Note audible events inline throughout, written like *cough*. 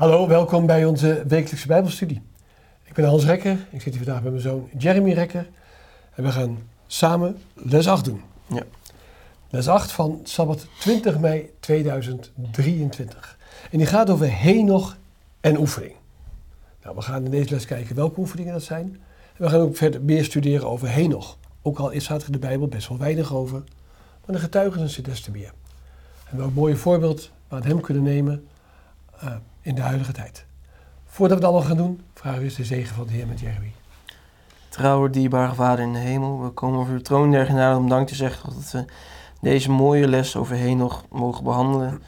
Hallo, welkom bij onze wekelijkse Bijbelstudie. Ik ben Hans Rekker, ik zit hier vandaag met mijn zoon Jeremy Rekker. En we gaan samen les 8 doen. Ja. Les 8 van Sabbat 20 mei 2023. En die gaat over Henoch en oefening. Nou, we gaan in deze les kijken welke oefeningen dat zijn. En we gaan ook verder meer studeren over Henoch. Ook al is staat er in de Bijbel best wel weinig over. Maar de getuigenissen zit des te meer. En welk mooie voorbeeld we aan hem kunnen nemen uh, in de huidige tijd. Voordat we dat allemaal gaan doen, vragen we eens de zegen van de Heer met Jeremy. Trouwe, dierbare Vader in de hemel, we komen over uw troon der genade om dank te zeggen dat we deze mooie les overheen nog mogen behandelen.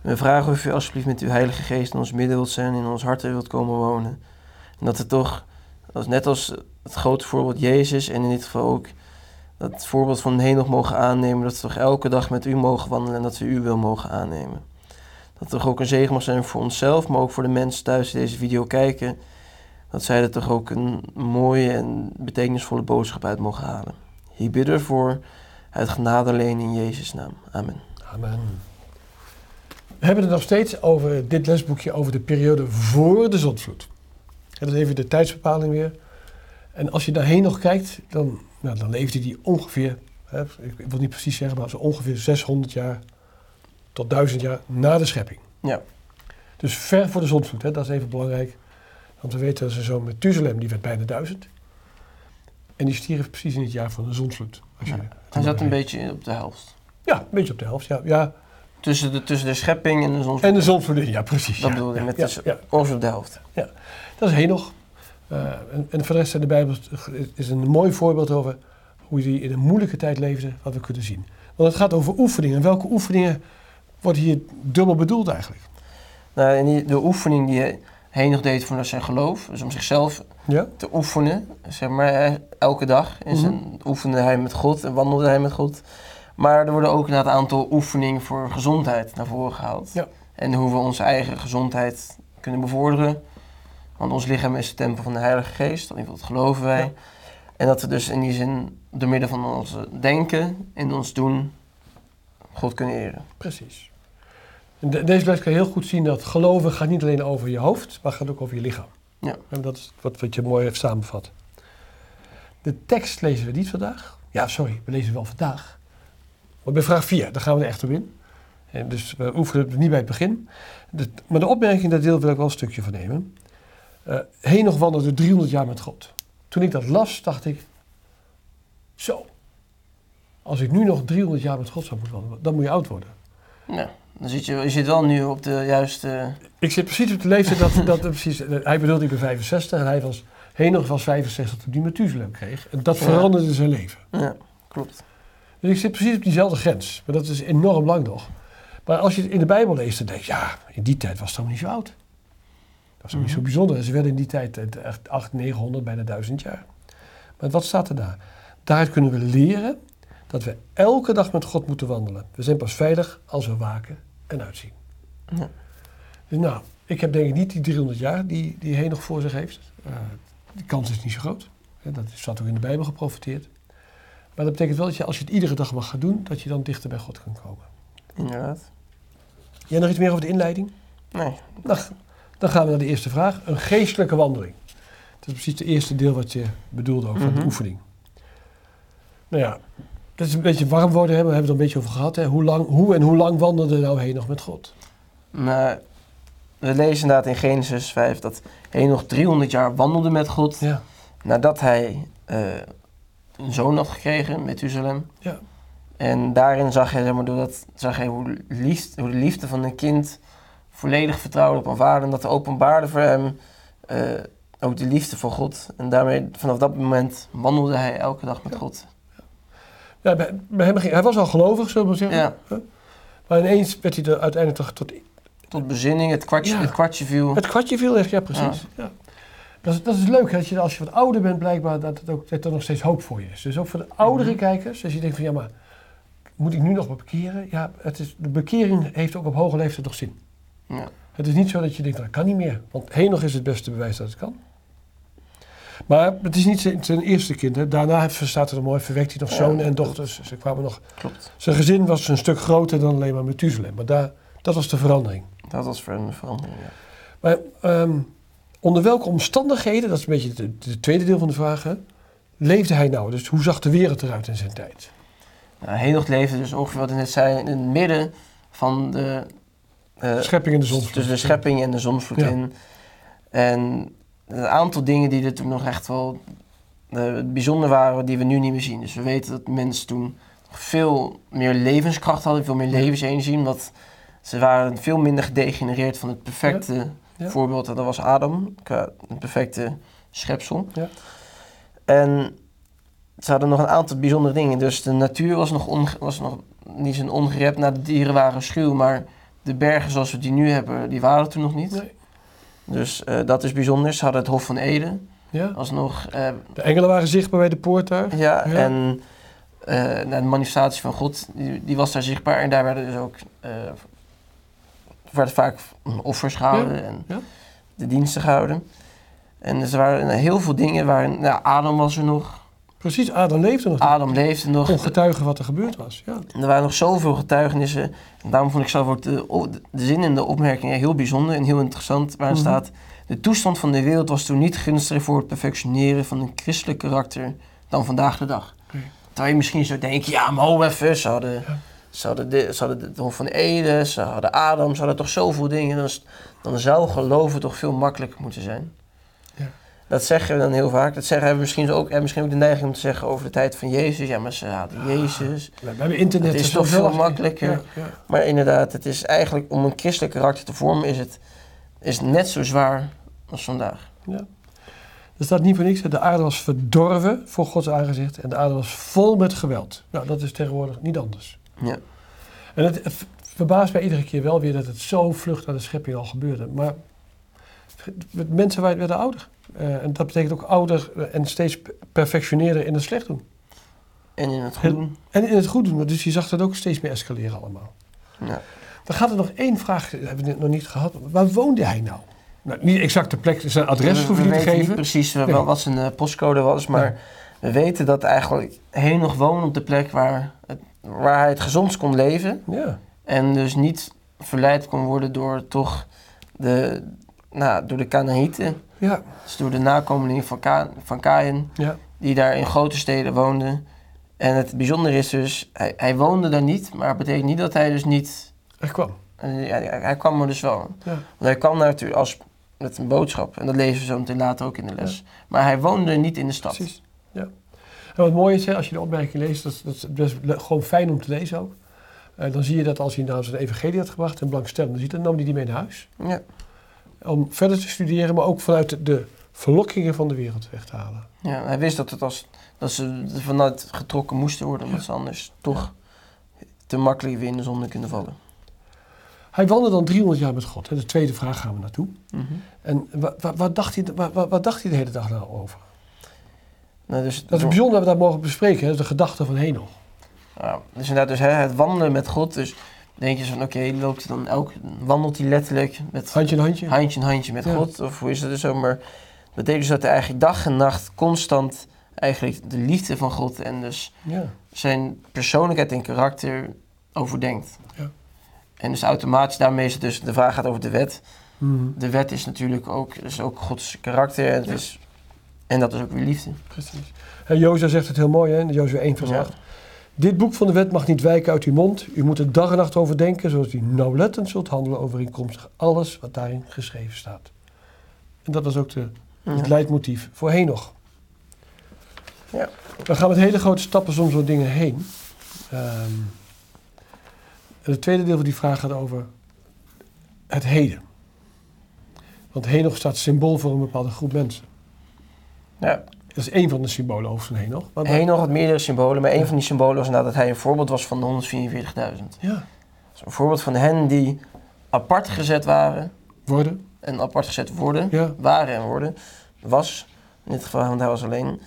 We vragen of u alsjeblieft met uw Heilige Geest in ons midden wilt zijn en in ons harten wilt komen wonen. En dat we toch, als net als het grote voorbeeld Jezus en in dit geval ook dat voorbeeld van Henoch mogen aannemen, dat we toch elke dag met u mogen wandelen en dat we u wil mogen aannemen. Dat toch ook een zegen mag zijn voor onszelf, maar ook voor de mensen thuis die deze video kijken. Dat zij er toch ook een mooie en betekenisvolle boodschap uit mogen halen. Hier bidden we voor uit genade alleen in Jezus' naam. Amen. Amen. We hebben het nog steeds over dit lesboekje over de periode voor de zondvloed. Dat is even de tijdsbepaling weer. En als je daarheen nog kijkt, dan, nou, dan leefde die ongeveer, hè, ik wil niet precies zeggen, maar zo ongeveer 600 jaar tot 1000 jaar na de schepping. Ja. Dus ver voor de zondvloed, hè, dat is even belangrijk. Want we weten dat ze zo Methuselem, die werd bijna 1000. En die stierf precies in het jaar van de zondvloed. Als je ja. Hij zat een beetje op de helft. Ja, een beetje op de helft, ja. ja. Tussen, de, tussen de schepping en de zonsvloed. En de zondvloed, ja precies. Dat ja. bedoel ja, met ja, ja, op de helft. Ja, dat is Henoch. Uh, en, en voor de rest in de Bijbel is een mooi voorbeeld over hoe hij in een moeilijke tijd leefde, wat we kunnen zien. Want het gaat over oefeningen. En welke oefeningen wordt hier dubbel bedoeld eigenlijk? Nou, en die, de oefening die Henoch deed voor zijn geloof, dus om zichzelf Ja? te oefenen, zeg maar, elke dag. En zijn, oefende hij met God en wandelde hij met God. Maar er worden ook een aantal oefeningen voor gezondheid naar voren gehaald. Ja. En hoe we onze eigen gezondheid kunnen bevorderen. Want ons lichaam is de tempel van de Heilige Geest, in ieder geval dat geloven wij. Ja. En dat we dus in die zin, door middel van ons denken en ons doen, God kunnen eren. Precies. In de- deze les kan je heel goed zien dat geloven gaat niet alleen over je hoofd, maar gaat ook over je lichaam. Ja. En dat is wat, wat je mooi heeft samengevat. De tekst lezen we niet vandaag. Ja, sorry, we lezen wel vandaag. Maar bij vraag 4, daar gaan we er echt op in. En dus we oefenen het niet bij het begin. De- maar de opmerking, dat deel wil ik wel een stukje van nemen. Eh Henoch wandelde 300 jaar met God. Toen ik dat las, dacht ik... Zo, als ik nu nog 300 jaar met God zou moeten wandelen, dan moet je oud worden. Ja, dan zit je, je zit wel nu op de juiste... Ik zit precies op de leeftijd dat, dat precies, hij bedoelde ik ben 65 en hij was, Henoch was 65 toen hij Methuselem kreeg. En dat Ja. veranderde zijn leven. Ja, klopt. Dus ik zit precies op diezelfde grens. Maar dat is enorm lang nog. Maar als je het in de Bijbel leest, dan denk je, ja, in die tijd was het helemaal niet zo oud. Dat was ook niet zo bijzonder. Ze werden in die tijd eh, echt 800, 900, bijna 1000 jaar. Maar wat staat er daar? Daaruit kunnen we leren dat we elke dag met God moeten wandelen. We zijn pas veilig als we waken en uitzien. Ja. Dus nou, ik heb denk ik niet die 300 jaar die, die hij nog voor zich heeft. Eh, de kans is niet zo groot. Dat staat ook in de Bijbel geprofiteerd. Maar dat betekent wel dat je, als je het iedere dag mag gaan doen, dat je dan dichter bij God kan komen. Inderdaad. Jij nog iets meer over de inleiding? Nee, Dan, dan gaan we naar de eerste vraag. Een geestelijke wandeling. Dat is precies het eerste deel wat je bedoelde over van de Mhm. oefening. Nou ja, dat is een beetje warm worden, hè, we hebben het er een beetje over gehad. Hè. Hoe, lang, hoe en hoe lang wandelde nou heen nog met God? maar we lezen inderdaad in Genesis 5 dat hij nog 300 jaar wandelde met God. Ja, Nadat hij eh, een zoon had gekregen, Methuselem. ja, En daarin zag hij, zeg maar, doordat, zag hij hoe, liefde, hoe de liefde van een kind volledig vertrouwde op een vader. En dat openbaarde voor hem eh, ook de liefde van God. En daarmee, vanaf dat moment, wandelde hij elke dag met God. Ja bij, bij hem ging, hij was al gelovig, zullen we maar zeggen. Ja, Maar ineens werd hij er uiteindelijk toch tot... tot bezinning, het kwartje, Ja. het kwartje viel. Het kwartje viel echt, ja precies. Ja. Dat, is, dat is leuk, hè, dat je als je wat ouder bent blijkbaar, dat, het ook, dat er nog steeds hoop voor je is. Dus ook voor de oudere Mhm. kijkers, als je denkt van ja maar, moet ik nu nog bekeren? Ja, het is, de bekering heeft ook op hoge leeftijd nog zin. Ja. Het is niet zo dat je denkt, dat kan niet meer. Want heen nog is het beste bewijs dat het kan. Maar het is niet zijn, zijn eerste kind. Hè. Daarna heeft- staat er mooi, verwekt hij nog Ja, zonen en dochters. Ze kwamen nog, Klopt. zijn gezin was een stuk groter dan alleen maar Methuselem. Maar daar, dat was de verandering. Dat was voor een verandering, ja. Maar ehm, onder welke omstandigheden, dat is een beetje het de tweede deel van de vraag, hè, leefde hij nou? Dus hoe zag de wereld eruit in zijn tijd? Nou, Henoch leefde dus ongeveer wat ik net zei, in het midden van de... eh, schepping en de zonsvloed. Tussen de schepping en de zonsvloed Ja. in. En een aantal dingen die er toen nog echt wel eh, bijzonder waren, die we nu niet meer zien. Dus we weten dat mensen toen veel meer levenskracht hadden, veel meer levensenergie, omdat ze waren veel minder gedegenereerd van het perfecte Ja. voorbeeld. Dat was Adam, een perfecte schepsel. Ja. En ze hadden nog een aantal bijzondere dingen. Dus de natuur was nog, onge- was nog niet zo'n ongerept. Nou, de dieren waren schuw, maar de bergen zoals we die nu hebben, die waren er toen nog niet. Nee. Dus eh, dat is bijzonder. Ze hadden het Hof van Ede Ja? alsnog. eh, De engelen waren zichtbaar bij de poort daar. ja, Ja. en eh, nou, de manifestatie van God, die, die was daar zichtbaar. En daar werden dus ook werden vaak offers gehouden en de diensten gehouden. En dus er waren heel veel dingen waarin, nou, Adam was er nog, Precies, Adam leefde nog. Adam leefde nog. Kon getuigen wat er gebeurd was. Ja. En er waren nog zoveel getuigenissen. En daarom vond ik zelf ook de, zin in de opmerkingen heel bijzonder en heel interessant. Waarin Mhm. staat: De toestand van de wereld was toen niet gunstiger voor het perfectioneren van een christelijk karakter dan vandaag de dag. Nee. Terwijl je misschien zou denken: ja, maar ho even, ze hadden, Ja. ze hadden, de, ze hadden de Hof van Ede, ze hadden Adam, ze hadden toch zoveel dingen. Dan, dan zou geloven toch veel makkelijker moeten zijn. Ja. Dat zeggen we dan heel vaak. Dat zeggen we misschien ook, hebben misschien ook de neiging om te zeggen over de tijd van Jezus. Ja, maar ze hadden Jezus. We hebben internet. Het is dat toch veel makkelijker. Ja, ja. Maar inderdaad, het is eigenlijk om een christelijk karakter te vormen, is het, is net zo zwaar als vandaag. Er staat niet voor niks. De aarde was verdorven voor Gods aangezicht. En de aarde was vol met geweld. Nou, dat is tegenwoordig niet anders. Ja. En het verbaast mij iedere keer wel weer dat het zo vlug naar de schepping al gebeurde. Maar mensen werden ouder. Eh, en dat betekent ook ouder eh, en steeds perfectioneren in het slecht doen. En in het goed doen. En in het goed doen. Dus je zag dat ook steeds meer escaleren allemaal. Ja. Dan gaat er nog één vraag, dat hebben we nog niet gehad. Waar woonde hij nou? nou niet exact de plek, zijn adres we hoef je we niet te geven. niet precies eh, Nee. wel wat zijn eh, postcode was, maar we weten dat eigenlijk heen nog woonde op de plek waar, het, waar hij het gezondst kon leven. Ja, En dus niet verleid kon worden door toch de, nou, door de Kanaïten. ja, Dus door de nakomelingen van, Ka van Kain. ja. die daar in grote steden woonde. En het bijzondere is dus, hij, hij woonde daar niet, maar het betekent niet dat hij dus niet... Er kwam. eh, hij, hij kwam er dus wel. Ja. Want hij kwam daar natuurlijk als, met een boodschap. En dat lezen we zo meteen later ook in de les. Maar hij woonde niet in de stad. Precies. Ja. En wat mooi is, hè, als je de opmerking leest, dat, dat is best gewoon fijn om te lezen ook. Eh, dan zie je dat als hij nou zijn evangelie had gebracht en dan ziet dan nam hij die mee naar huis. Ja, Om verder te studeren, maar ook vanuit de, verlokkingen van de wereld weg te halen. ja, hij wist dat, het als, dat ze er vanuit getrokken moesten worden. Omdat ze anders toch te makkelijk weer in de zonde kunnen vallen. Hij wandelde dan 300 jaar met God. Hè. De tweede vraag gaan we naartoe. Mhm. En wa- wa- wat, dacht hij, wa- wa- wat dacht hij de hele dag nou over? Nou, dus, Dat is bijzonder dat we dat mogen bespreken, hè. de gedachte van Henoch. Ja, dus inderdaad, dus, hè, het wandelen met God. Dus denk je van, oké, loopt hij dan elk, wandelt hij letterlijk met Handje in handje. handje in handje met Ja. God? Of hoe is het dus zo? Maar dat betekent dus dat hij eigenlijk dag en nacht constant eigenlijk de liefde van God en dus Ja. zijn persoonlijkheid en karakter overdenkt. Ja. En dus automatisch daarmee is het dus, de vraag gaat over de wet. Mhm. De wet is natuurlijk ook, dus ook Gods karakter en, is, en dat is ook weer liefde. Precies. En Jozua zegt het heel mooi, hè? in Jozua 1 vers Ja. 8. Dit boek van de wet mag niet wijken uit uw mond. U moet er dag en nacht over denken, zodat u nauwlettend zult handelen overeenkomstig alles wat daarin geschreven staat. En dat was ook de, het Ja. leidmotief voor Henoch. Ja. We gaan met hele grote stappen soms door dingen heen. Ehm, het tweede deel van die vraag gaat over het heden. Want Henoch staat symbool voor een bepaalde groep mensen. Ja. Dat is één van de symbolen over van Henoch. Maar- Henoch had meerdere symbolen, maar een van die symbolen was inderdaad dat hij een voorbeeld was van de 144.000. Ja, Dus een voorbeeld van hen die apart gezet waren worden. en apart gezet worden, Ja. waren en worden, was, in dit geval, want hij was alleen.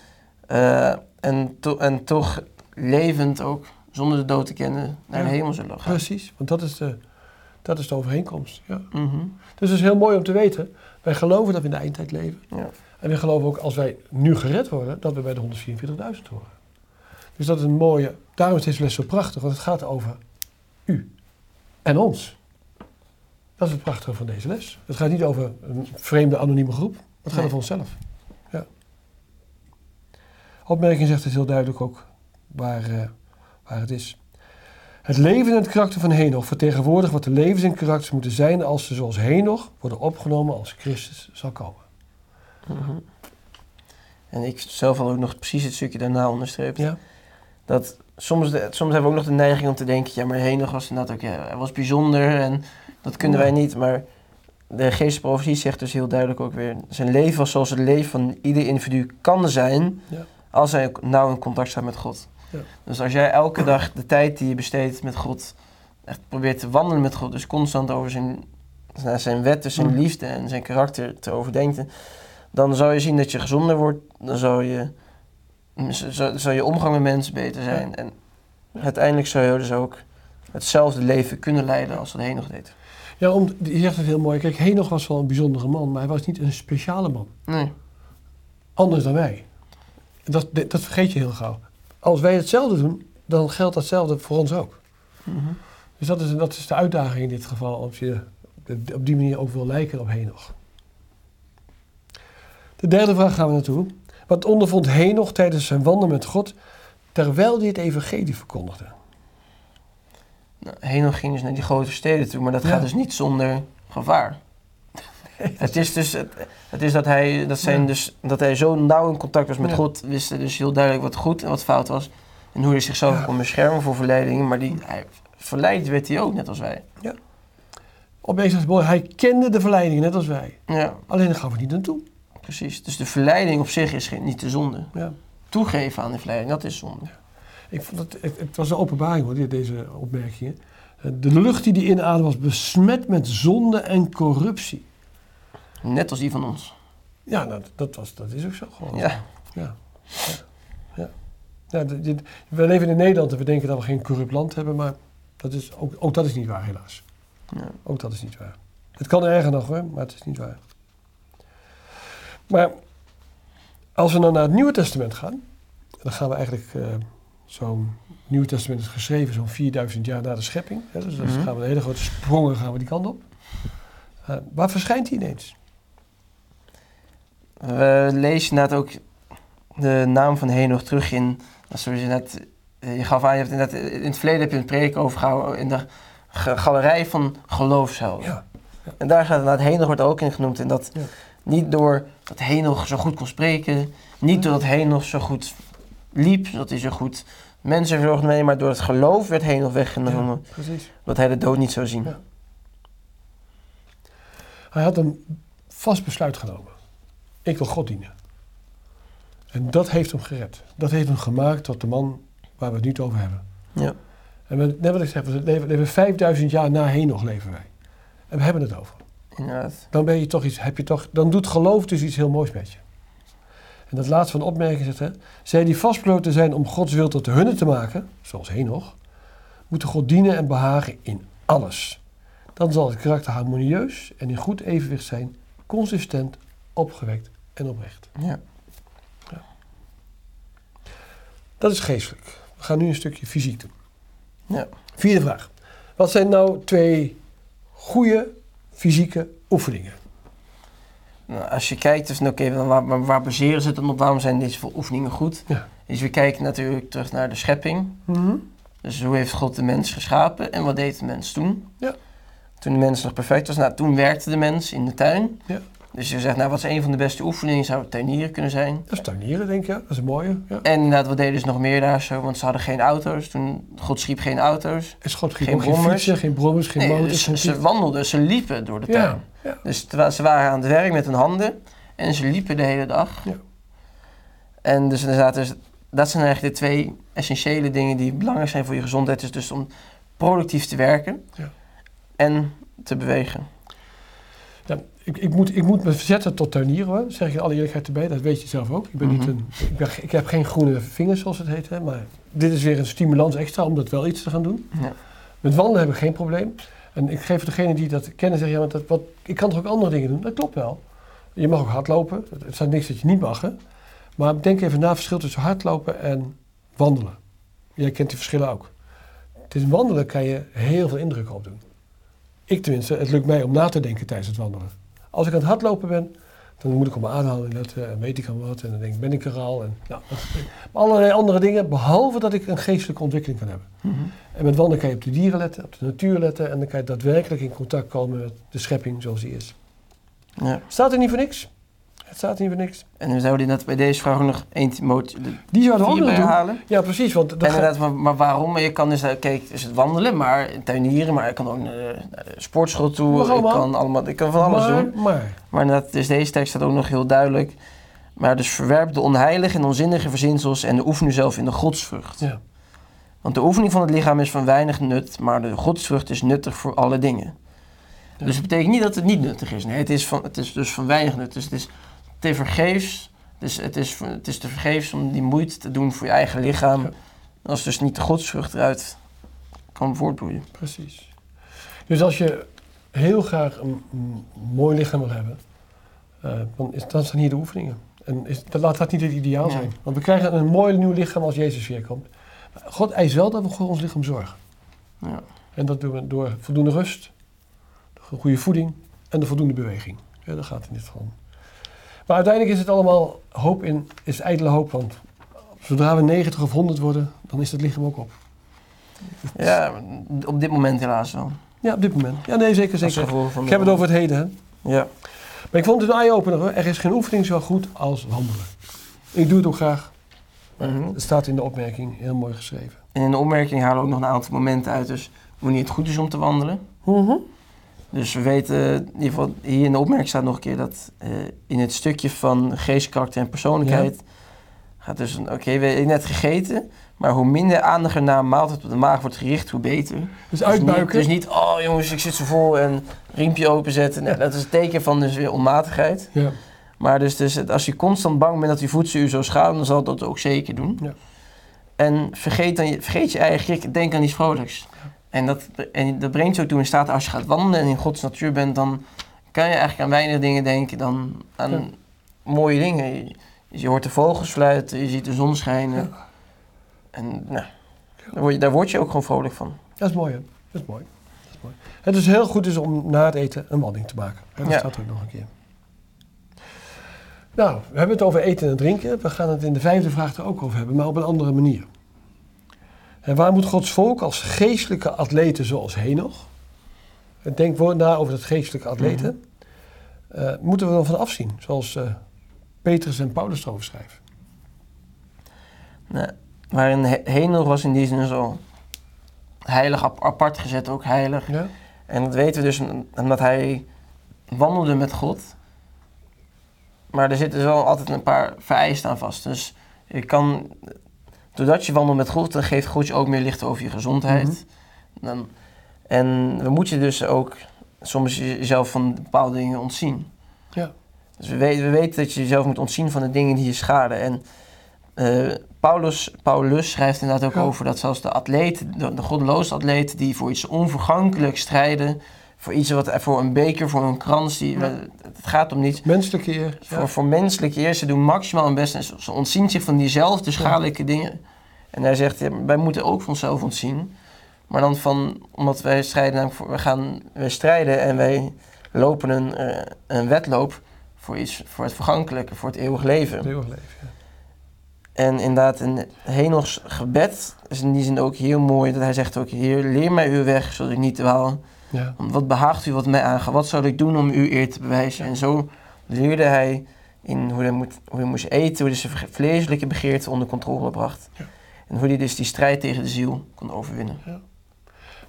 Eh, en, to- en toch levend ook, zonder de dood te kennen, naar de hemel zullen gaan. Precies, want dat is de, dat is de overeenkomst. Ja. Mhm. Dus het is heel mooi om te weten. Wij geloven dat we in de eindtijd leven. Ja. En we geloven ook als wij nu gered worden, dat we bij de 144.000 horen. Dus dat is een mooie. Daarom is deze les zo prachtig, want het gaat over u en ons. Dat is het prachtige van deze les. Het gaat niet over een vreemde anonieme groep. Het gaat Nee. over onszelf. Ja. Opmerking zegt het heel duidelijk ook waar, eh, waar het is. Het leven en het karakter van Henoch vertegenwoordigt wat de levens en karakters moeten zijn als ze zoals Henoch worden opgenomen als Christus zal komen. Mhm. En ik zelf had ook nog precies het stukje daarna onderstreept. Ja. Dat soms, de- soms hebben we ook nog de neiging om te denken, ja, maar Henoch was inderdaad ook, ja, hij was bijzonder en dat kunnen wij niet. Maar de geestelijke profetie zegt dus heel duidelijk ook weer, zijn leven was zoals het leven van ieder individu kan zijn, Ja. als hij nauw in contact staat met God. Ja. Dus als jij elke dag de tijd die je besteedt met God, echt probeert te wandelen met God, dus constant over zijn, naar zijn wetten, zijn Mm. liefde en zijn karakter te overdenken, dan zal je zien dat je gezonder wordt, dan zal je, zal, zal je omgang met mensen beter zijn. En uiteindelijk zou je dus ook hetzelfde leven kunnen leiden als wat Henoch deed. Ja, om, je zegt het heel mooi. Kijk, Henoch was wel een bijzondere man, maar hij was niet een speciale man. Nee. Anders dan wij. Dat, dat vergeet je heel gauw. Als wij hetzelfde doen, dan geldt datzelfde voor ons ook. Mhm. Dus dat is, dat is de uitdaging in dit geval, als je op die manier ook wil lijken op Henoch. De derde vraag gaan we naartoe. Wat ondervond Henoch tijdens zijn wandel met God, terwijl hij het evangelie verkondigde? Nou, Henoch ging dus naar die grote steden toe, maar dat Ja. gaat dus niet zonder gevaar. *laughs* Het is dus het, het is dat hij, dat zijn Ja. dus, dat hij zo nauw in contact was met Ja. God, wist hij dus heel duidelijk wat goed en wat fout was. En hoe hij zichzelf Ja. kon beschermen voor verleidingen. Maar die, hij, verleid werd hij ook, net als wij. Is het mooi, hij kende de verleiding, net als wij. Ja, Alleen daar gaan we niet naartoe. Precies. Dus de verleiding op zich is geen, niet de zonde. Ja. Toegeven aan de verleiding, dat is zonde. Ik vond het, het, het was een openbaring hoor, deze opmerkingen. De lucht die die inademde was besmet met zonde en corruptie. Net als die van ons. Ja, nou, dat, was, dat is ook zo gewoon. Ja. Ja. ja. dit- we leven in Nederland en we denken dat we geen corrupt land hebben, maar dat is, ook, ook dat is niet waar helaas. Ja. Ook dat is niet waar. Het kan erger nog hoor, maar het is niet waar. Maar als we dan naar het Nieuwe Testament gaan, dan gaan we eigenlijk eh, zo'n Nieuwe Testament is geschreven zo'n 4000 jaar na de schepping. Hè, dus dan Mhm. gaan we een hele grote sprongen gaan we die kant op. Eh, waar verschijnt hij ineens? We lezen inderdaad ook de naam van Henoch terug in, zoals je net, eh, je gaf aan, je hebt inderdaad, in het verleden heb je een preek over gehouden in de ga- galerij van geloofshelden. Ja. En daar staat inderdaad, Henoch wordt ook in genoemd. En dat Ja. Niet door dat Henoch zo goed kon spreken, niet doordat Henoch zo goed liep, dat hij zo goed mensen verzorgde, nee, maar door het geloof werd Henoch weggenomen, Ja, precies. dat hij de dood niet zou zien. Ja. Hij had een vast besluit genomen. Ik wil God dienen. En dat heeft hem gered. Dat heeft hem gemaakt tot de man waar we het nu over hebben. Ja. En we, net wat ik zeg, we leven, leven 5000 jaar na Henoch leven wij. En we hebben het over. Dan ben je toch iets, heb je toch, dan doet geloof dus iets heel moois met je. En dat laatste van de opmerking zegt, hè, zij die vastbesloten zijn om Gods wil tot hunne te maken, zoals Henoch, moeten God dienen en behagen in alles. Dan zal het karakter harmonieus en in goed evenwicht zijn, consistent, opgewekt en oprecht. Ja. Dat is geestelijk. We gaan nu een stukje fysiek doen. Ja. Vierde vraag. Wat zijn nou twee goede fysieke oefeningen? Nou, als je kijkt, dus, oké, dan waar, waar, baseren ze het dan op? Waarom zijn deze veel oefeningen goed? Ja. Dus we kijken natuurlijk terug naar de schepping. Dus hoe heeft God de mens geschapen en wat deed de mens toen? Ja. Toen de mens nog perfect was, nou, toen werkte de mens in de tuin. Ja. Dus je zegt, nou, wat is een van de beste oefeningen? Zou het tuinieren kunnen zijn? Dat is tuinieren, denk je. Dat is een mooie. Ja. En inderdaad, wat deden ze nog meer daar zo? Want ze hadden geen auto's. Toen God schiep geen auto's. En schot geen, Geen geen brommers. fietsen, geen brommers, geen Nee, motors. dus geen ze wandelden, ze liepen door de tuin. Ja. Dus ze waren aan het werk met hun handen en ze liepen de hele dag. Ja. En dus inderdaad, dus, dat zijn eigenlijk de twee essentiële dingen die belangrijk zijn voor je gezondheid. Is dus om productief te werken Ja. en te bewegen. Ik, ik, moet, ik moet me verzetten tot tuinieren, hoor. zeg ik in alle eerlijkheid erbij. Dat weet je zelf ook. Ik, ben niet Mhm. een, ik, ben, ik heb geen groene vingers, zoals het heet. Hè, maar dit is weer een stimulans extra om dat wel iets te gaan doen. Ja. Met wandelen heb ik geen probleem. En ik geef degene die dat kennen, zeggen, ja, maar dat, wat, ik kan toch ook andere dingen doen? Dat klopt wel. Je mag ook hardlopen. Het staat niks dat je niet mag. Hè? Maar denk even na het verschil tussen hardlopen en wandelen. Jij kent die verschillen ook. Is wandelen kan je heel veel indruk op doen. ik tenminste, het lukt mij om na te denken tijdens het wandelen. Als ik aan het hardlopen ben, dan moet ik op mijn ademhaling letten en weet ik aan wat. En dan denk ik, ben ik er al? En nou, dat- allerlei andere dingen, behalve dat ik een geestelijke ontwikkeling kan hebben. Mhm. En met wandelen kan je op de dieren letten, op de natuur letten. En dan kan je daadwerkelijk in contact komen met de schepping zoals die is. Ja. Staat er niet voor niks? Het staat er niet voor niks. En we zouden inderdaad bij deze vraag ook nog 1 Timotheus Die zouden we ook 4 nog halen. Ja, precies. Want dat En inderdaad, maar, maar waarom? Je kan dus, eh, kijk, is het wandelen, maar tuinieren, maar ik kan ook naar de, naar de sportschool toe. Ik kan, allemaal, ik kan van alles maar, doen. Maar, Maar inderdaad, dus deze tekst staat ook nog heel duidelijk. Maar dus verwerp de onheilige en onzinnige verzinsels en oefen u zelf in de godsvrucht. ja. Want de oefening van het lichaam is van weinig nut, maar de godsvrucht is nuttig voor alle dingen. Ja. Dus het betekent niet dat het niet nuttig is. Nee, het is, van, het is dus van weinig nut. Dus het is te vergeefs. Dus het is, het is te vergeefs om die moeite te doen voor je eigen lichaam. Ja. Als dus niet de godsvrucht eruit kan voortbloeien. Precies. Dus als je heel graag een, mooi lichaam wil hebben, eh, dan, is, dan zijn hier de oefeningen. En is, dan laat dat niet het ideaal zijn. Want we krijgen een mooi nieuw lichaam als Jezus weer komt. Maar God eist wel dat we voor ons lichaam zorgen. Ja. En dat doen we door voldoende rust, de goede voeding en de voldoende beweging. Ja, daar gaat het niet van. Maar uiteindelijk is het allemaal hoop in, is ijdele hoop. Want zodra we 90 of 100 worden, dan is het lichaam ook op. ja, op dit moment helaas wel. Ja, op dit moment. Ja, nee, zeker, zeker. Ik heb het over het heden, hè. Ja. Maar ik vond het een eye-opener hoor. Er is geen oefening zo goed als wandelen. Ik doe het ook graag. Mhm. Het staat in de opmerking heel mooi geschreven. En in de opmerking halen we ook nog een aantal momenten uit. Dus wanneer het goed is om te wandelen. Dus we weten, in ieder geval hier in de opmerking staat nog een keer dat eh, in het stukje van geest, karakter en persoonlijkheid gaat dus, een- oké, we hebben net gegeten, maar hoe minder aandacht er een maaltijd op de maag wordt gericht, hoe beter. Dus Dus uitbuiken. niet, dus niet, oh jongens, ik zit zo vol en riempje openzetten. Nee, dat is een teken van dus weer onmatigheid. Ja. Maar dus, dus als je constant bang bent dat je voedsel u zou schaden, dan zal dat ook zeker doen. Ja. En vergeet, dan vergeet je eigen denk aan iets vrolijks. En, dat, en dat brengt je ook toe in staat, als je gaat wandelen en in Gods natuur bent, dan kan je eigenlijk aan weinig dingen denken dan aan Ja. mooie dingen. Je, je hoort de vogels fluiten, je ziet de zon schijnen. Ja. En nou, daar, word je, daar word je ook gewoon vrolijk van. Dat is mooi hè. Dat is mooi. Dat is mooi. Het is heel goed is om na het eten een wandeling te maken. Hè, Dat Ja. staat er ook nog een keer. Nou, we hebben het over eten en drinken. We gaan het in de vijfde vraag er ook over hebben, maar op een andere manier. En waar moet Gods volk als geestelijke atleten zoals Henoch, denk na over dat geestelijke atleten, eh, moeten we dan van afzien, zoals eh, Petrus en Paulus erover schrijven. Nou, waarin He- Henoch was in die zin zo heilig ap- apart gezet, ook heilig. Ja? En dat weten we dus omdat hij wandelde met God. Maar er zitten wel altijd een paar vereisten aan vast. Dus je kan, doordat je wandelt met God, dan geeft God je ook meer licht over je gezondheid. Mhm. dan, en we moeten dus ook soms jezelf van bepaalde dingen ontzien. Ja. Dus we weten, we weten dat je jezelf moet ontzien van de dingen die je schaden. En eh, Paulus, Paulus schrijft inderdaad ook Ja. over dat zelfs de atleten, de, de goddeloze atleten die voor iets onvergankelijks strijden, voor iets wat, voor een beker, voor een krans, die, Ja. Het gaat om niets. Menselijke eer. Ja. Voor, voor menselijk eer, ze doen maximaal hun best en ze, ontzien zich van diezelfde schadelijke dingen. En hij zegt, ja, wij moeten ook van onszelf ontzien. Maar dan van, omdat wij strijden, voor, we gaan wij strijden en wij lopen een, eh, een wedloop voor iets, voor het vergankelijke, voor het eeuwig leven. Het eeuwig leven. ja. En inderdaad, in Henochs gebed is in die zin ook heel mooi. Dat hij zegt ook, Heer, leer mij uw weg, zodat ik niet dwaal. Ja. Want wat behaagt u wat mij aangaat? Wat zou ik doen om uw eer te bewijzen? En zo leerde hij in hoe hij, moet, hoe hij moest eten, hoe hij zijn vleeselijke begeerte onder controle bracht. Ja. En hoe hij dus die strijd tegen de ziel kon overwinnen.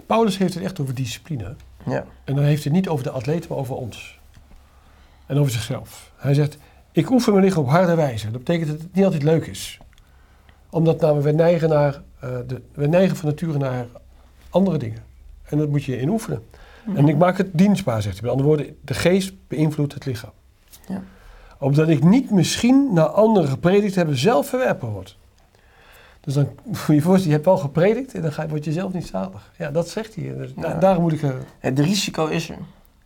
Paulus heeft het echt over discipline. Ja, En dan heeft hij het niet over de atleet, maar over ons. En over zichzelf. Hij zegt, ik oefen mijn lichaam op harde wijze. Dat betekent dat het niet altijd leuk is. Omdat namelijk we neigen, naar, eh, de, we neigen van nature naar andere dingen. En dat moet je in oefenen. En ik maak het dienstbaar, zegt hij. Met andere woorden, de geest beïnvloedt het lichaam. Ja. Opdat ik niet misschien naar anderen gepredikt hebben zelf verwerpen word. Dus dan *laughs* moet je je voorstellen, je hebt wel gepredikt en dan word je zelf niet zalig. Ja, dat zegt hij. Dus da- Ja. daarom moet ik... eh, het risico is er.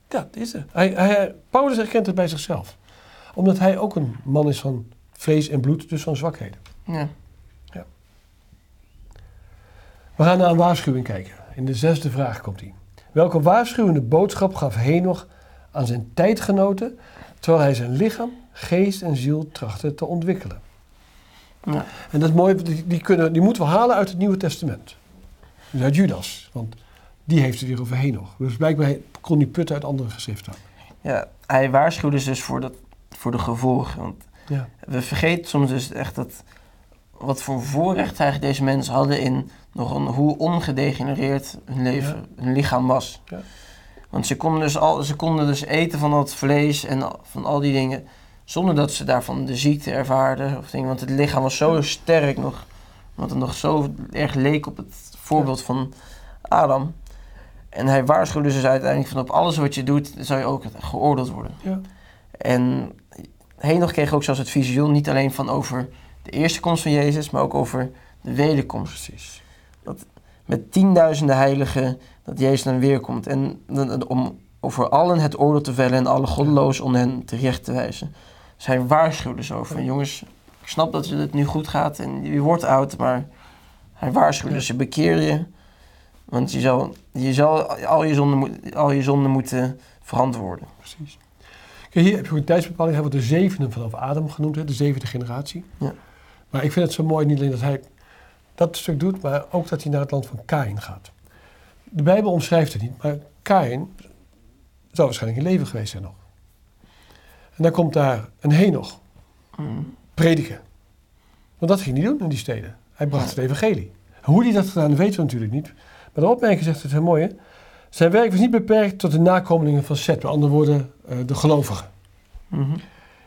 ja, dat is er. Hij, hij, Paulus herkent het bij zichzelf. Omdat hij ook een man is van vlees en bloed, dus van zwakheden. Ja. We gaan naar een waarschuwing kijken. In de zesde vraag komt hij. Welke waarschuwende boodschap gaf Henoch aan zijn tijdgenoten, terwijl hij zijn lichaam, geest en ziel trachtte te ontwikkelen? Ja. En dat is mooi, die, die, kunnen, die moeten we halen uit het Nieuwe Testament. Dus uit Judas, want die heeft het weer over Henoch. Dus blijkbaar kon die putten uit andere geschriften. Ja, hij waarschuwde dus voor, dat, voor de gevolgen. Want Ja. we vergeten soms dus echt dat... Wat voor voorrecht eigenlijk deze mensen hadden in nog hoe ongedegenereerd hun leven, hun lichaam was. Ja. Want ze konden, dus al, ze konden dus eten van dat vlees en van al die dingen... zonder dat ze daarvan de ziekte ervaarden of dingen. Want het lichaam was zo sterk nog. Want het nog zo erg leek op het voorbeeld van Adam. En hij waarschuwde dus uiteindelijk van op alles wat je doet, zal je ook geoordeeld worden. Ja. En Henoch kreeg ook zelfs het visioen niet alleen van over de eerste komst van Jezus, maar ook over de wederkomst. Precies. Met tienduizenden heiligen dat Jezus dan weer komt. En om over allen het oordeel te vellen en alle goddelozen om hen terecht te wijzen. Dus hij waarschuwde zo van jongens, ik snap dat het nu goed gaat en je wordt oud, maar hij waarschuwde ze bekeer je. Want je zal, je zal al, je zonden, al je zonden moeten verantwoorden. Precies. Kijk, hier heb je ook een tijdsbepaling. Hij wordt de zevende vanaf Adam genoemd, hè, de zevende generatie. Ja. Maar ik vind het zo mooi, niet alleen dat hij dat stuk doet, maar ook dat hij naar het land van Kain gaat. De Bijbel omschrijft het niet, maar Kain zou waarschijnlijk in leven geweest zijn nog. En dan komt daar een Henoch, Mm. prediken. Want dat ging hij doen in die steden. Hij bracht het evangelie. Hoe hij dat gedaan weten we natuurlijk niet. Maar de opmerking zegt het heel mooi. Hè? Zijn werk was niet beperkt tot de nakomelingen van Seth. Met andere woorden, eh, de gelovigen. Mhm.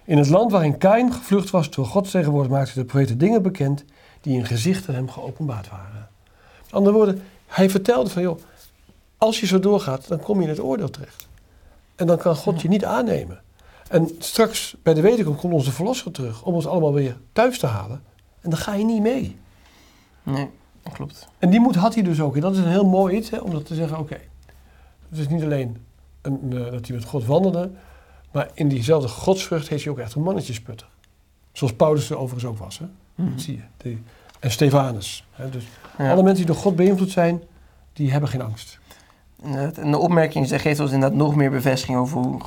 In het land waarin Kain gevlucht was door Gods tegenwoordig maakte de profeten dingen bekend die in gezichten hem geopenbaard waren. Met andere woorden, hij vertelde van joh, als je zo doorgaat, dan kom je in het oordeel terecht. En dan kan God je niet aannemen. En straks bij de wederkomst komt onze verlosser terug om ons allemaal weer thuis te halen. En dan ga je niet mee. Nee, dat klopt. En die moed had hij dus ook. En dat is een heel mooi iets, hè, om dat te zeggen, oké. Het is niet alleen een, eh, dat hij met God wandelde, maar in diezelfde godsvrucht heeft hij ook echt een mannetjesputter. Zoals Paulus er overigens ook was, hè. Mhm. Dat zie je. Die- en Stefanus. Hè. Dus Ja. alle mensen die door God beïnvloed zijn, die hebben geen angst. En de opmerking ze geeft ons inderdaad nog meer bevestiging over hoe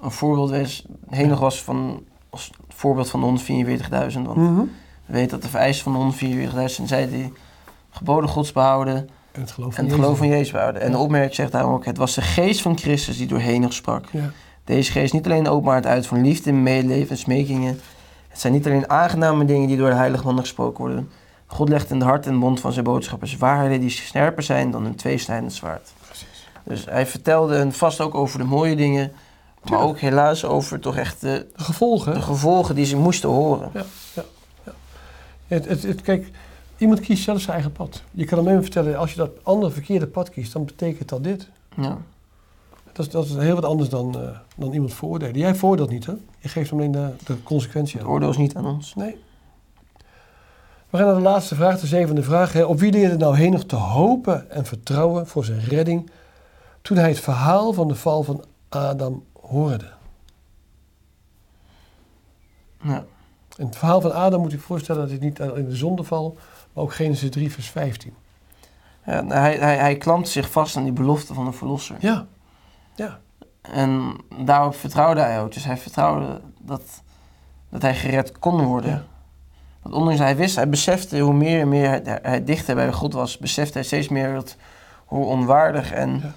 een voorbeeld was. Henoch was van, als voorbeeld van de 144.000. Want Mhm. we weten dat de vereisten van de 144.000 zijn zij die geboden gods behouden En het geloof en van geloof Jezus. Jezus behouden. En de opmerking zegt daarom ook, het was de geest van Christus die door Henoch sprak. Ja. Deze geest niet alleen openbaart uit van liefde, medeleven en smekingen. Het zijn niet alleen aangename dingen die door de heilige mannen gesproken worden. God legt in de hart en mond van zijn boodschappers waarheden die scherper zijn dan een tweesnijdend zwaard. Precies. Dus hij vertelde hen vast ook over de mooie dingen, maar ook helaas over toch echt de, De gevolgen. de gevolgen die ze moesten horen. Het, het, het- kijk, iemand kiest zelf zijn eigen pad. Je kan hem even vertellen, als je dat andere verkeerde pad kiest, dan betekent dat dit. Ja. Dat is, dat is heel wat anders dan, eh, dan iemand veroordelen. Jij veroordeelt niet, hè? Je geeft hem alleen de, de consequentie Het aan. oordeel is niet aan ons. Nee. We gaan naar de laatste vraag, de zevende vraag. Hè. Op wie leerde nou heen nog te hopen en vertrouwen voor zijn redding toen hij het verhaal van de val van Adam hoorde? Ja. En het verhaal van Adam moet je voorstellen dat het niet alleen de zondeval, maar ook Genesis 3 vers 15. Ja, hij, hij, hij klampt zich vast aan die belofte van de verlosser. Ja, ja, En daarop vertrouwde hij ook. Dus hij vertrouwde dat, dat hij gered kon worden. Ja. Want ondanks hij wist, hij besefte hoe meer en meer hij, hij dichter bij God was, besefte hij steeds meer dat, hoe onwaardig en Ja.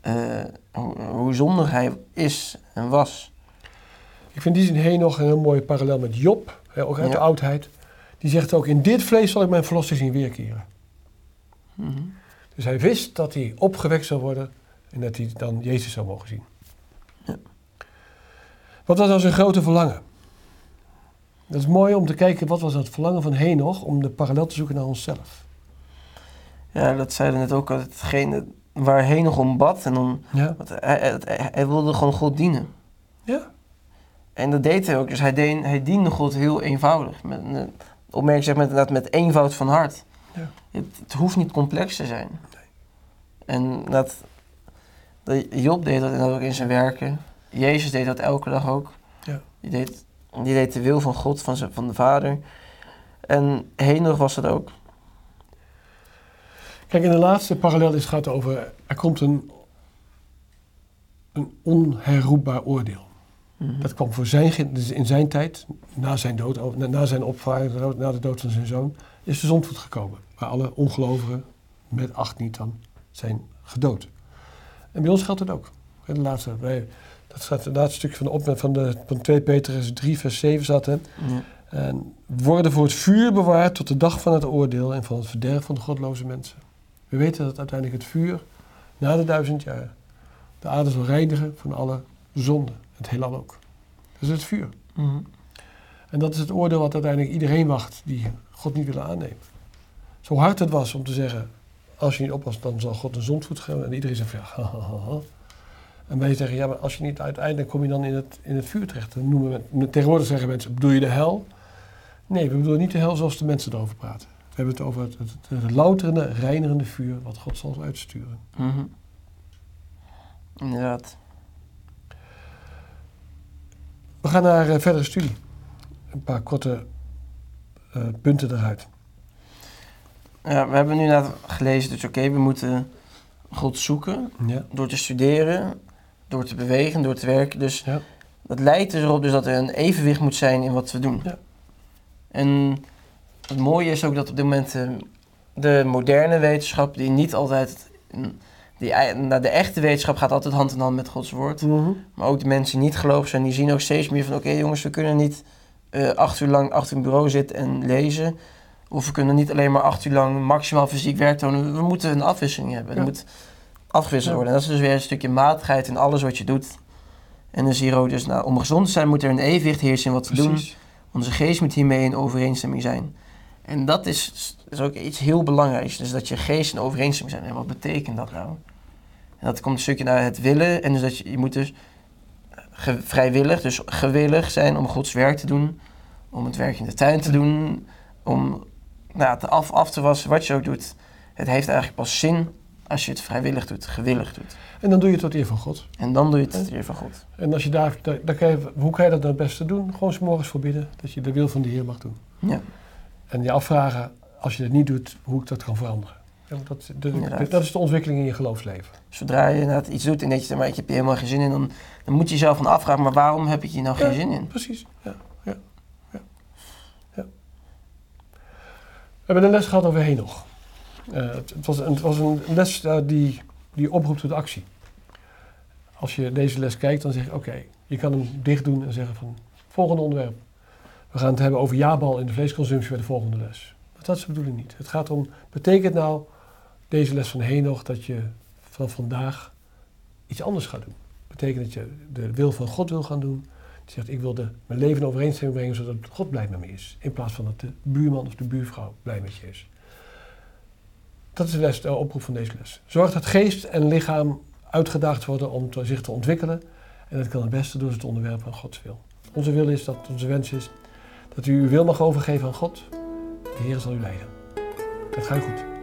eh, hoe, hoe zondig hij is en was. Ik vind die zin heen nog een heel mooie parallel met Job, hè, ook uit Ja. de oudheid. Die zegt ook, in dit vlees zal ik mijn verlosser zien weerkeren. Mhm. Dus hij wist dat hij opgewekt zou worden en dat hij dan Jezus zou mogen zien. Ja. Wat was nou zijn grote verlangen? Dat is mooi om te kijken, wat was het verlangen van Henoch om de parallel te zoeken naar onszelf. Ja, dat zeiden net ook al. Hetgene waar nog om bad. En om, Ja? hij, hij, wilde gewoon God dienen. Ja. En dat deed hij ook. Dus hij, deed, hij diende God heel eenvoudig. Met, opmerk zeg met, inderdaad met eenvoud van hart. Ja. Het, het hoeft niet complex te zijn. En dat, dat, Job deed dat ook in zijn werken. Jezus deed dat elke dag ook. Ja. Die, deed, die deed de wil van God, van, zijn, van de Vader. En Henoch was het ook. Kijk, in de laatste parallel is het gaat over, er komt een een onherroepbaar oordeel. Mhm. Dat kwam voor zijn, dus in zijn tijd, na zijn dood, na, na zijn opvaring, na de dood van zijn zoon, is de zondvloed gekomen. Waar alle ongelovigen met acht niet dan zijn gedood. En bij ons geldt het ook. En De laatste, wij, dat staat het laatste stukje van de opmerking van, de, van 2 Petrus 3 vers 7 staat hè. Ja. En worden voor het vuur bewaard tot de dag van het oordeel en van het verderf van de godloze mensen. We weten dat uiteindelijk het vuur, na de duizend jaar, de aarde zal reinigen van alle zonden. Het heelal ook. Dat is het vuur. Mhm. En dat is het oordeel wat uiteindelijk iedereen wacht die God niet willen aannemen. Zo hard het was om te zeggen, als je niet oppast, dan zal God een zondvoet geven. En iedereen zegt, van, ja, *laughs* ha, ha, ha, ha. En wij zeggen, ja, maar als je niet uiteindelijk kom je dan in het, in het vuur terecht. Dan noemen we, tegenwoordig zeggen mensen, bedoel je de hel? Nee, we bedoelen niet de hel zoals de mensen erover praten. We hebben het over het, het, het louterende, reinigende vuur wat God zal uitsturen. Mhm. Inderdaad. We gaan naar eh, verdere studie. Een paar korte eh, punten eruit. Ja, we hebben nu net gelezen, dus oké, we moeten God zoeken Ja. door te studeren, door te bewegen, door te werken. Dus Ja. dat leidt dus erop dus dat er een evenwicht moet zijn in wat we doen. Ja. En het mooie is ook dat op dit moment eh, de moderne wetenschap, die niet altijd, die, nou, de echte wetenschap gaat altijd hand in hand met Gods woord. Maar ook de mensen die niet geloven zijn, die zien ook steeds meer van... oké jongens, we kunnen niet eh, acht uur lang achter een bureau zitten en lezen. Of we kunnen niet alleen maar acht uur lang maximaal fysiek werk tonen. We moeten een afwisseling hebben. Ja. Het moet afgewisseld worden. En dat is dus weer een stukje matigheid in alles wat je doet. En dan zie je ook dus, nou, om gezond te zijn moet er een evenwicht heersen in wat we doen. Onze geest moet hiermee in overeenstemming zijn. En dat is, is ook iets heel belangrijks. Dus dat je geest in overeenstemming zijn. En wat betekent dat nou? En dat komt een stukje naar het willen. En dus dat je, je moet dus ge- vrijwillig, dus gewillig zijn om Gods werk te doen. Om het werk in de tuin te doen. Om nou, te af, af te wassen, wat je ook doet. Het heeft eigenlijk pas zin als je het vrijwillig doet, gewillig doet. En dan doe je het tot eer van God. En dan doe je het tot eer van God. En als je daar, kan je- hoe kan je dat dan het beste doen? Gewoon 's morgens voor bidden, dat je de wil van de Heer mag doen. Ja. En je afvragen, als je dat niet doet, hoe ik dat kan veranderen. Dat, de- dat is de ontwikkeling in je geloofsleven. Zodra je inderdaad iets doet en dat je maar ik heb hier helemaal geen zin in, dan, dan moet je jezelf van afvragen, maar waarom heb ik hier nou geen Ja. zin in? Precies, ja, ja. We hebben een les gehad over Henoch. Eh, het, was, een- het was een les eh, die, die oproept tot actie. Als je deze les kijkt, dan zeg je, oké, je kan hem dicht doen en zeggen van, volgende onderwerp. We gaan het hebben over jabal in de vleesconsumptie bij de volgende les. Maar dat is de bedoeling niet. Het gaat om, betekent nou deze les van Henoch dat je vanaf vandaag iets anders gaat doen? Betekent dat je de wil van God wil gaan doen? Zegt, ik wil de, mijn leven in overeenstemming brengen zodat God blij met me is. In plaats van dat de buurman of de buurvrouw blij met je is. Dat is de, les, de oproep van deze les. Zorg dat geest en lichaam uitgedaagd worden om te- zich te ontwikkelen. En dat kan het beste door het onderwerp van Gods wil. Onze wil is dat, onze wens is dat u uw wil mag overgeven aan God. De Heer zal u leiden. Dat gaat goed.